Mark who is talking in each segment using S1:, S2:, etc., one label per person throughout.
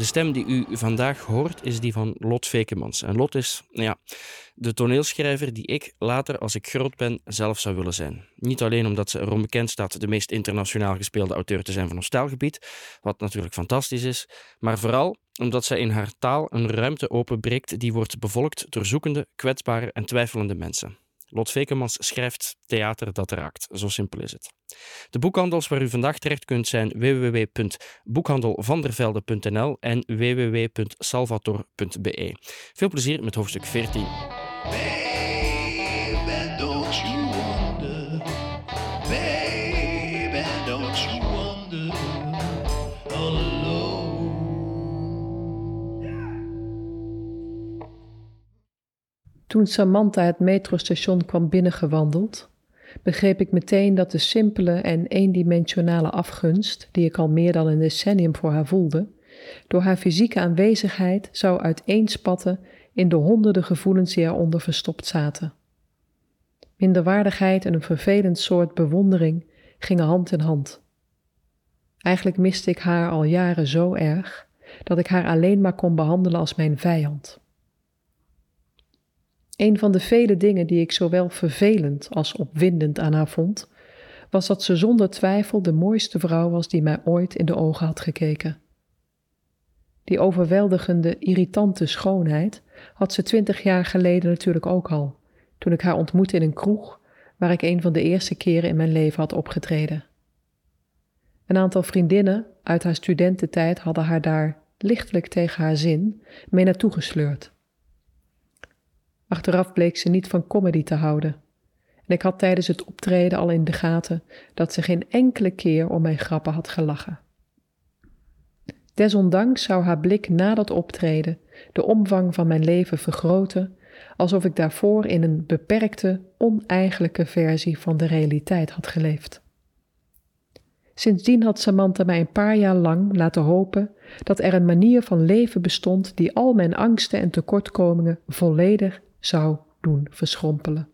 S1: De stem die u vandaag hoort is die van Lot Vekemans. En Lot is, ja, de toneelschrijver die ik later, als ik groot ben, zelf zou willen zijn. Niet alleen omdat ze erom bekend staat de meest internationaal gespeelde auteur te zijn van ons taalgebied, wat natuurlijk fantastisch is, maar vooral omdat zij in haar taal een ruimte openbreekt die wordt bevolkt door zoekende, kwetsbare en twijfelende mensen. Lot Vekemans schrijft theater dat raakt. Zo simpel is het. De boekhandels waar u vandaag terecht kunt zijn www.boekhandelvandervelde.nl en www.salvator.be. Veel plezier met hoofdstuk 14.
S2: Baby, don't you wonder? Baby, don't you wonder? All alone.
S3: Toen Samantha het metrostation kwam binnengewandeld, begreep ik meteen dat de simpele en eendimensionale afgunst, die ik al meer dan een decennium voor haar voelde, door haar fysieke aanwezigheid zou uiteenspatten in de honderden gevoelens die eronder verstopt zaten. Minderwaardigheid en een vervelend soort bewondering gingen hand in hand. Eigenlijk miste ik haar al jaren zo erg dat ik haar alleen maar kon behandelen als mijn vijand. Een van de vele dingen die ik zowel vervelend als opwindend aan haar vond, was dat ze zonder twijfel de mooiste vrouw was die mij ooit in de ogen had gekeken. Die overweldigende, irritante schoonheid had ze twintig jaar geleden natuurlijk ook al, toen ik haar ontmoette in een kroeg waar ik een van de eerste keren in mijn leven had opgetreden. Een aantal vriendinnen uit haar studententijd hadden haar daar lichtelijk tegen haar zin mee naartoe gesleurd. Achteraf bleek ze niet van comedy te houden. En ik had tijdens het optreden al in de gaten dat ze geen enkele keer om mijn grappen had gelachen. Desondanks zou haar blik na dat optreden de omvang van mijn leven vergroten, alsof ik daarvoor in een beperkte, oneigenlijke versie van de realiteit had geleefd. Sindsdien had Samantha mij een paar jaar lang laten hopen dat er een manier van leven bestond die al mijn angsten en tekortkomingen volledig zou doen verschrompelen.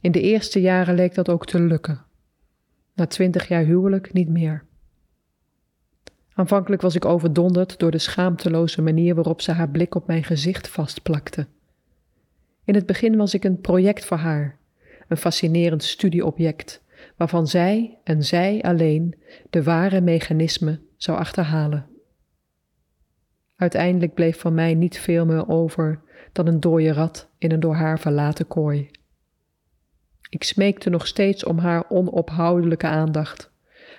S3: In de eerste jaren leek dat ook te lukken. Na twintig jaar huwelijk niet meer. Aanvankelijk was ik overdonderd door de schaamteloze manier waarop ze haar blik op mijn gezicht vastplakte. In het begin was ik een project voor haar, een fascinerend studieobject, waarvan zij en zij alleen de ware mechanismen zou achterhalen. Uiteindelijk bleef van mij niet veel meer over dan een dode rat in een door haar verlaten kooi. Ik smeekte nog steeds om haar onophoudelijke aandacht,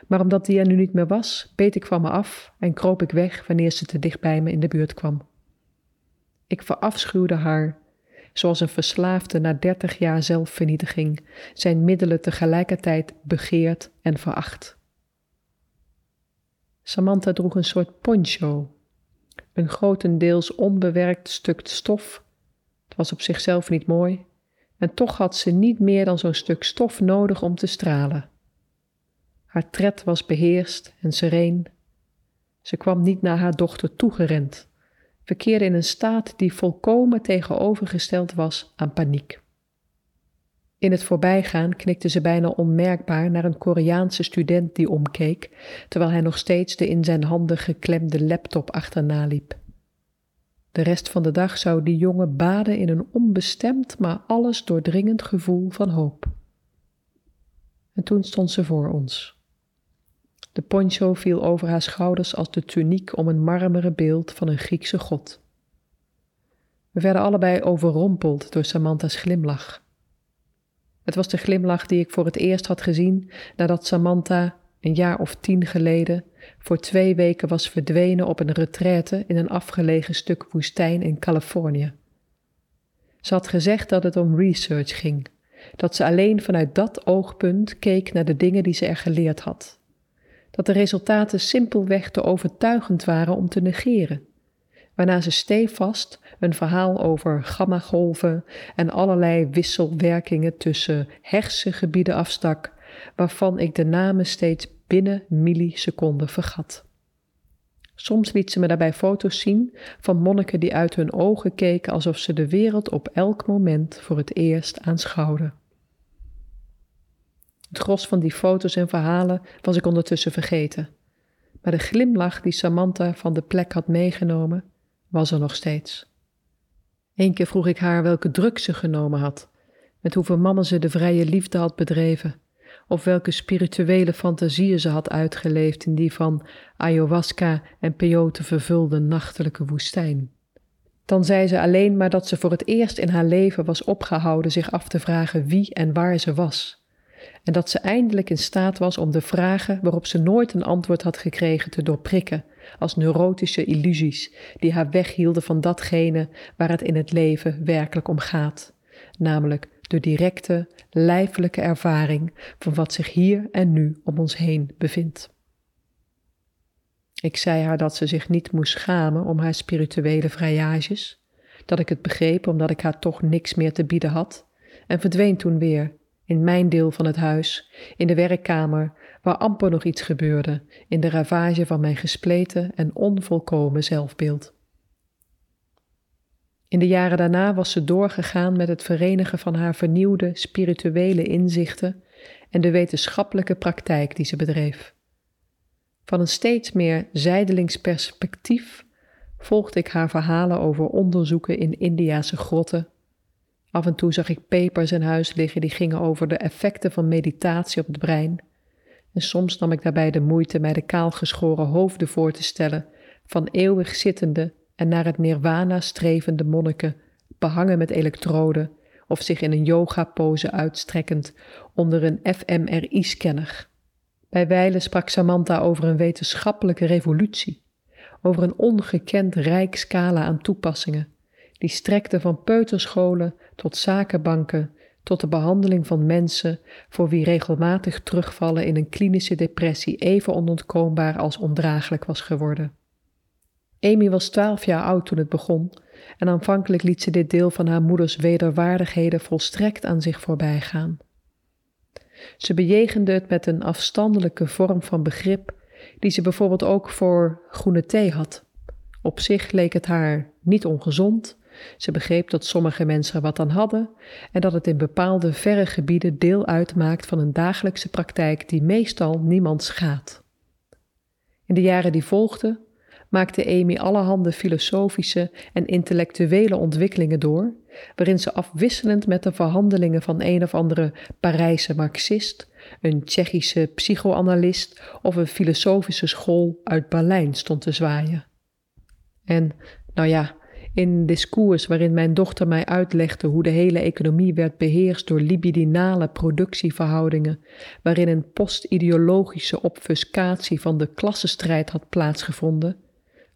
S3: maar omdat die er nu niet meer was, beet ik van me af en kroop ik weg wanneer ze te dicht bij me in de buurt kwam. Ik verafschuwde haar, zoals een verslaafde na dertig jaar zelfvernietiging zijn middelen tegelijkertijd begeert en veracht. Samantha droeg een soort poncho een grotendeels onbewerkt stuk stof. Het was op zichzelf niet mooi, en toch had ze niet meer dan zo'n stuk stof nodig om te stralen. Haar tred was beheerst en sereen. Ze kwam niet naar haar dochter toegerend, verkeerde in een staat die volkomen tegenovergesteld was aan paniek. In het voorbijgaan knikte ze bijna onmerkbaar naar een Koreaanse student die omkeek, terwijl hij nog steeds de in zijn handen geklemde laptop achterna liep. De rest van de dag zou die jongen baden in een onbestemd, maar alles doordringend gevoel van hoop. En toen stond ze voor ons. De poncho viel over haar schouders als de tuniek om een marmeren beeld van een Griekse god. We werden allebei overrompeld door Samantha's glimlach. Het was de glimlach die ik voor het eerst had gezien nadat Samantha een jaar of tien geleden voor twee weken was verdwenen op een retraite in een afgelegen stuk woestijn in Californië. Ze had gezegd dat het om research ging, dat ze alleen vanuit dat oogpunt keek naar de dingen die ze er geleerd had. Dat de resultaten simpelweg te overtuigend waren om te negeren, waarna ze stevast een verhaal over gammagolven en allerlei wisselwerkingen tussen hersengebieden afstak, waarvan ik de namen steeds binnen milliseconden vergat. Soms liet ze me daarbij foto's zien van monniken die uit hun ogen keken alsof ze de wereld op elk moment voor het eerst aanschouwden. Het gros van die foto's en verhalen was ik ondertussen vergeten. maar de glimlach die Samantha van de plek had meegenomen, was er nog steeds. Eén keer vroeg ik haar welke druk ze genomen had, met hoeveel mannen ze de vrije liefde had bedreven, of welke spirituele fantasieën ze had uitgeleefd in die van ayahuasca en peyote vervulde nachtelijke woestijn. Dan zei ze alleen maar dat ze voor het eerst in haar leven was opgehouden zich af te vragen wie en waar ze was. En dat ze eindelijk in staat was om de vragen waarop ze nooit een antwoord had gekregen te doorprikken, als neurotische illusies die haar weghielden van datgene waar het in het leven werkelijk om gaat, namelijk de directe, lijfelijke ervaring van wat zich hier en nu om ons heen bevindt. Ik zei haar dat ze zich niet moest schamen om haar spirituele vrijages, dat ik het begreep omdat ik haar toch niks meer te bieden had, en verdween toen weer in mijn deel van het huis, in de werkkamer, waar amper nog iets gebeurde, in de ravage van mijn gespleten en onvolkomen zelfbeeld. In de jaren daarna was ze doorgegaan met het verenigen van haar vernieuwde spirituele inzichten en de wetenschappelijke praktijk die ze bedreef. Van een steeds meer zijdelings perspectief volgde ik haar verhalen over onderzoeken in Indiase grotten. Af en toe zag ik papers in huis liggen die gingen over de effecten van meditatie op het brein. En soms nam ik daarbij de moeite mij de kaalgeschoren hoofden voor te stellen van eeuwig zittende en naar het nirwana strevende monniken, behangen met elektroden of zich in een yoga-pose uitstrekkend onder een fMRI-scanner. Bij wijlen sprak Samantha over een wetenschappelijke revolutie, over een ongekend rijk scala aan toepassingen, die strekte van peuterscholen tot zakenbanken, tot de behandeling van mensen voor wie regelmatig terugvallen in een klinische depressie even onontkoombaar als ondraaglijk was geworden. Amy was twaalf jaar oud toen het begon en aanvankelijk liet ze dit deel van haar moeders wederwaardigheden volstrekt aan zich voorbij gaan. Ze bejegende het met een afstandelijke vorm van begrip, die ze bijvoorbeeld ook voor groene thee had. Op zich leek het haar niet ongezond. Ze begreep dat sommige mensen er wat aan hadden en dat het in bepaalde verre gebieden deel uitmaakt van een dagelijkse praktijk die meestal niemand schaadt. In de jaren die volgden maakte Amy allerhande filosofische en intellectuele ontwikkelingen door, waarin ze afwisselend met de verhandelingen van een of andere Parijse marxist, een Tsjechische psychoanalist of een filosofische school uit Berlijn stond te zwaaien. En, nou ja, in een discours waarin mijn dochter mij uitlegde hoe de hele economie werd beheerst door libidinale productieverhoudingen, waarin een postideologische obfuscatie van de klassenstrijd had plaatsgevonden,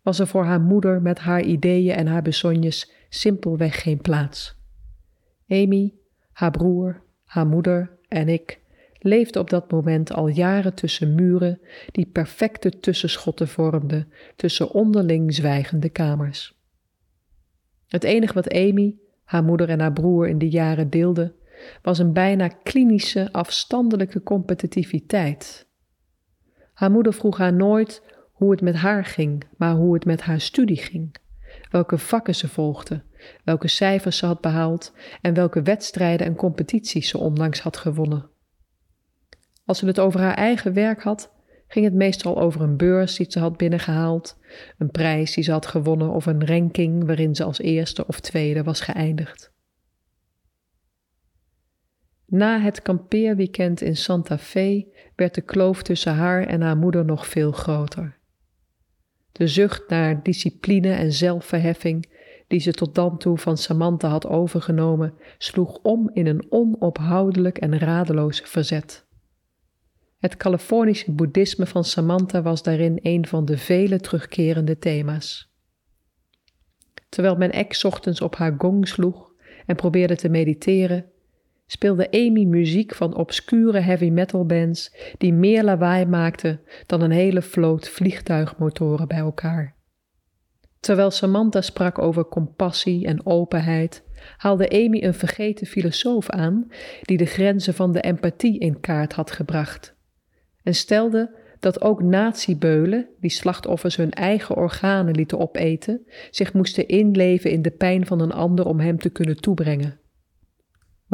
S3: was er voor haar moeder met haar ideeën en haar besonjes simpelweg geen plaats. Amy, haar broer, haar moeder en ik leefden op dat moment al jaren tussen muren die perfecte tussenschotten vormden tussen onderling zwijgende kamers. Het enige wat Amy, haar moeder en haar broer in die jaren deelden, was een bijna klinische, afstandelijke competitiviteit. Haar moeder vroeg haar nooit hoe het met haar ging, maar hoe het met haar studie ging. Welke vakken ze volgde, welke cijfers ze had behaald en welke wedstrijden en competities ze onlangs had gewonnen. Als ze het over haar eigen werk had, ging het meestal over een beurs die ze had binnengehaald, een prijs die ze had gewonnen of een ranking waarin ze als eerste of tweede was geëindigd. Na het kampeerweekend in Santa Fe werd de kloof tussen haar en haar moeder nog veel groter. De zucht naar discipline en zelfverheffing, die ze tot dan toe van Samantha had overgenomen, sloeg om in een onophoudelijk en radeloos verzet. Het Californische boeddhisme van Samantha was daarin een van de vele terugkerende thema's. Terwijl mijn ex ochtends op haar gong sloeg en probeerde te mediteren, speelde Amy muziek van obscure heavy metal bands die meer lawaai maakten dan een hele vloot vliegtuigmotoren bij elkaar. Terwijl Samantha sprak over compassie en openheid, haalde Amy een vergeten filosoof aan die de grenzen van de empathie in kaart had gebracht. En stelde dat ook natiebeulen, die slachtoffers hun eigen organen lieten opeten, zich moesten inleven in de pijn van een ander om hem te kunnen toebrengen.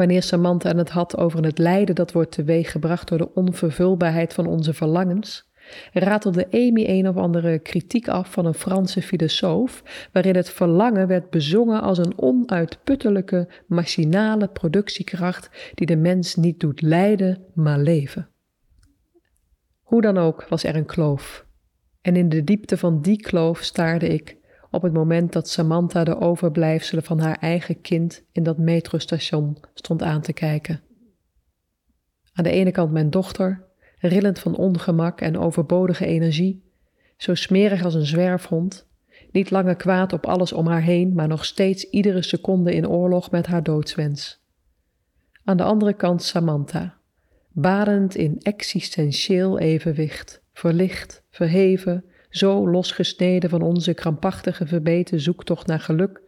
S3: Wanneer Samantha het had over het lijden dat wordt teweeggebracht door de onvervulbaarheid van onze verlangens, ratelde Amy een of andere kritiek af van een Franse filosoof, waarin het verlangen werd bezongen als een onuitputtelijke, machinale productiekracht die de mens niet doet lijden, maar leven. Hoe dan ook was er een kloof. En in de diepte van die kloof staarde ik op het moment dat Samantha de overblijfselen van haar eigen kind in dat metrostation stond aan te kijken. Aan de ene kant mijn dochter, rillend van ongemak en overbodige energie, zo smerig als een zwerfhond, niet langer kwaad op alles om haar heen, maar nog steeds iedere seconde in oorlog met haar doodswens. Aan de andere kant Samantha, badend in existentieel evenwicht, verlicht, verheven, zo losgesneden van onze krampachtige verbeten zoektocht naar geluk,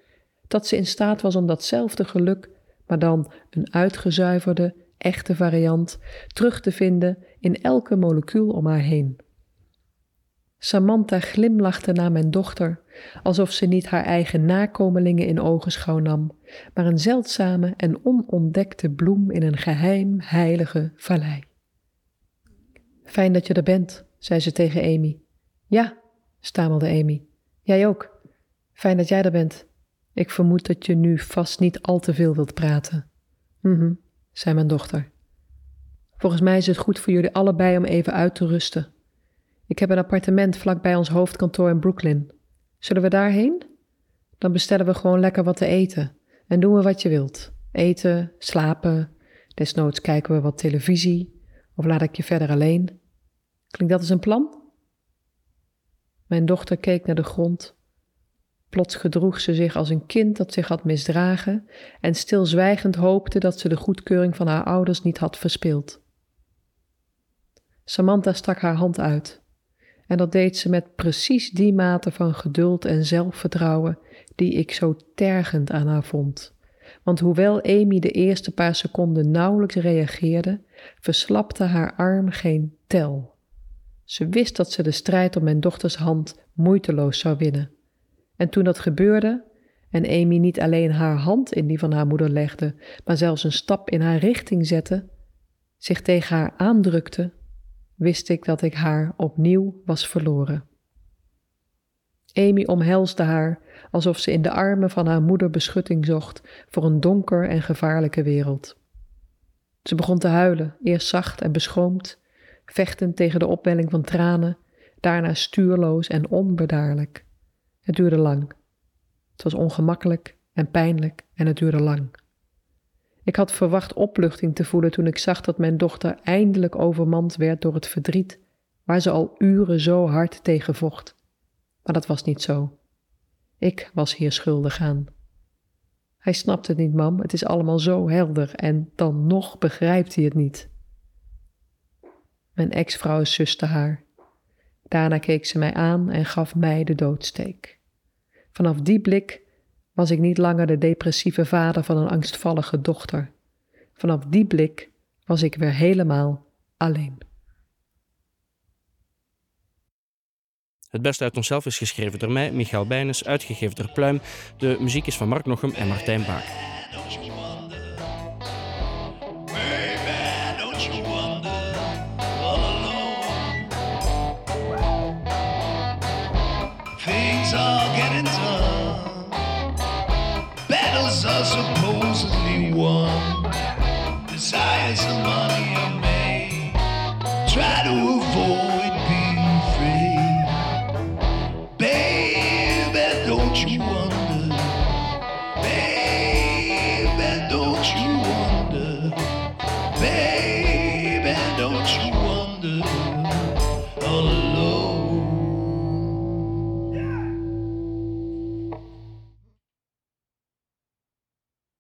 S3: dat ze in staat was om datzelfde geluk, maar dan een uitgezuiverde, echte variant, terug te vinden in elke molecuul om haar heen. Samantha glimlachte naar mijn dochter, alsof ze niet haar eigen nakomelingen in ogenschouw nam, maar een zeldzame en onontdekte bloem in een geheim heilige vallei. Fijn dat je er bent, zei ze tegen Amy. Ja, stamelde Amy. Jij ook. Fijn dat jij er bent. Ik vermoed dat je nu vast niet al te veel wilt praten. Mhm, zei mijn dochter. Volgens mij is het goed voor jullie allebei om even uit te rusten. Ik heb een appartement vlakbij ons hoofdkantoor in Brooklyn. Zullen we daarheen? Dan bestellen we gewoon lekker wat te eten en doen we wat je wilt. Eten, slapen, desnoods kijken we wat televisie of laat ik je verder alleen. Klinkt dat als een plan? Mijn dochter keek naar de grond. Plots gedroeg ze zich als een kind dat zich had misdragen en stilzwijgend hoopte dat ze de goedkeuring van haar ouders niet had verspeeld. Samantha stak haar hand uit. En dat deed ze met precies die mate van geduld en zelfvertrouwen die ik zo tergend aan haar vond. Want hoewel Amy de eerste paar seconden nauwelijks reageerde, verslapte haar arm geen tel. Ze wist dat ze de strijd om mijn dochters hand moeiteloos zou winnen. En toen dat gebeurde, en Amy niet alleen haar hand in die van haar moeder legde, maar zelfs een stap in haar richting zette, zich tegen haar aandrukte, wist ik dat ik haar opnieuw was verloren. Amy omhelsde haar alsof ze in de armen van haar moeder beschutting zocht voor een donker en gevaarlijke wereld. Ze begon te huilen, eerst zacht en beschroomd, vechtend tegen de opwelling van tranen, daarna stuurloos en onbedaarlijk. Het duurde lang. Het was ongemakkelijk en pijnlijk en het duurde lang. Ik had verwacht opluchting te voelen toen ik zag dat mijn dochter eindelijk overmand werd door het verdriet waar ze al uren zo hard tegen vocht. Maar dat was niet zo. Ik was hier schuldig aan. Hij snapt het niet, mam, het is allemaal zo helder en dan nog begrijpt hij het niet. Mijn ex-vrouw suste haar. Daarna keek ze mij aan en gaf mij de doodsteek. Vanaf die blik was ik niet langer de depressieve vader van een angstvallige dochter. Vanaf die blik was ik weer helemaal alleen.
S1: Het beste uit onszelf is geschreven door mij, Michael Bijnes, uitgegeven door Pluim. De muziek is van Mark Nochem en Martijn Baak.
S2: some money Try to avoid.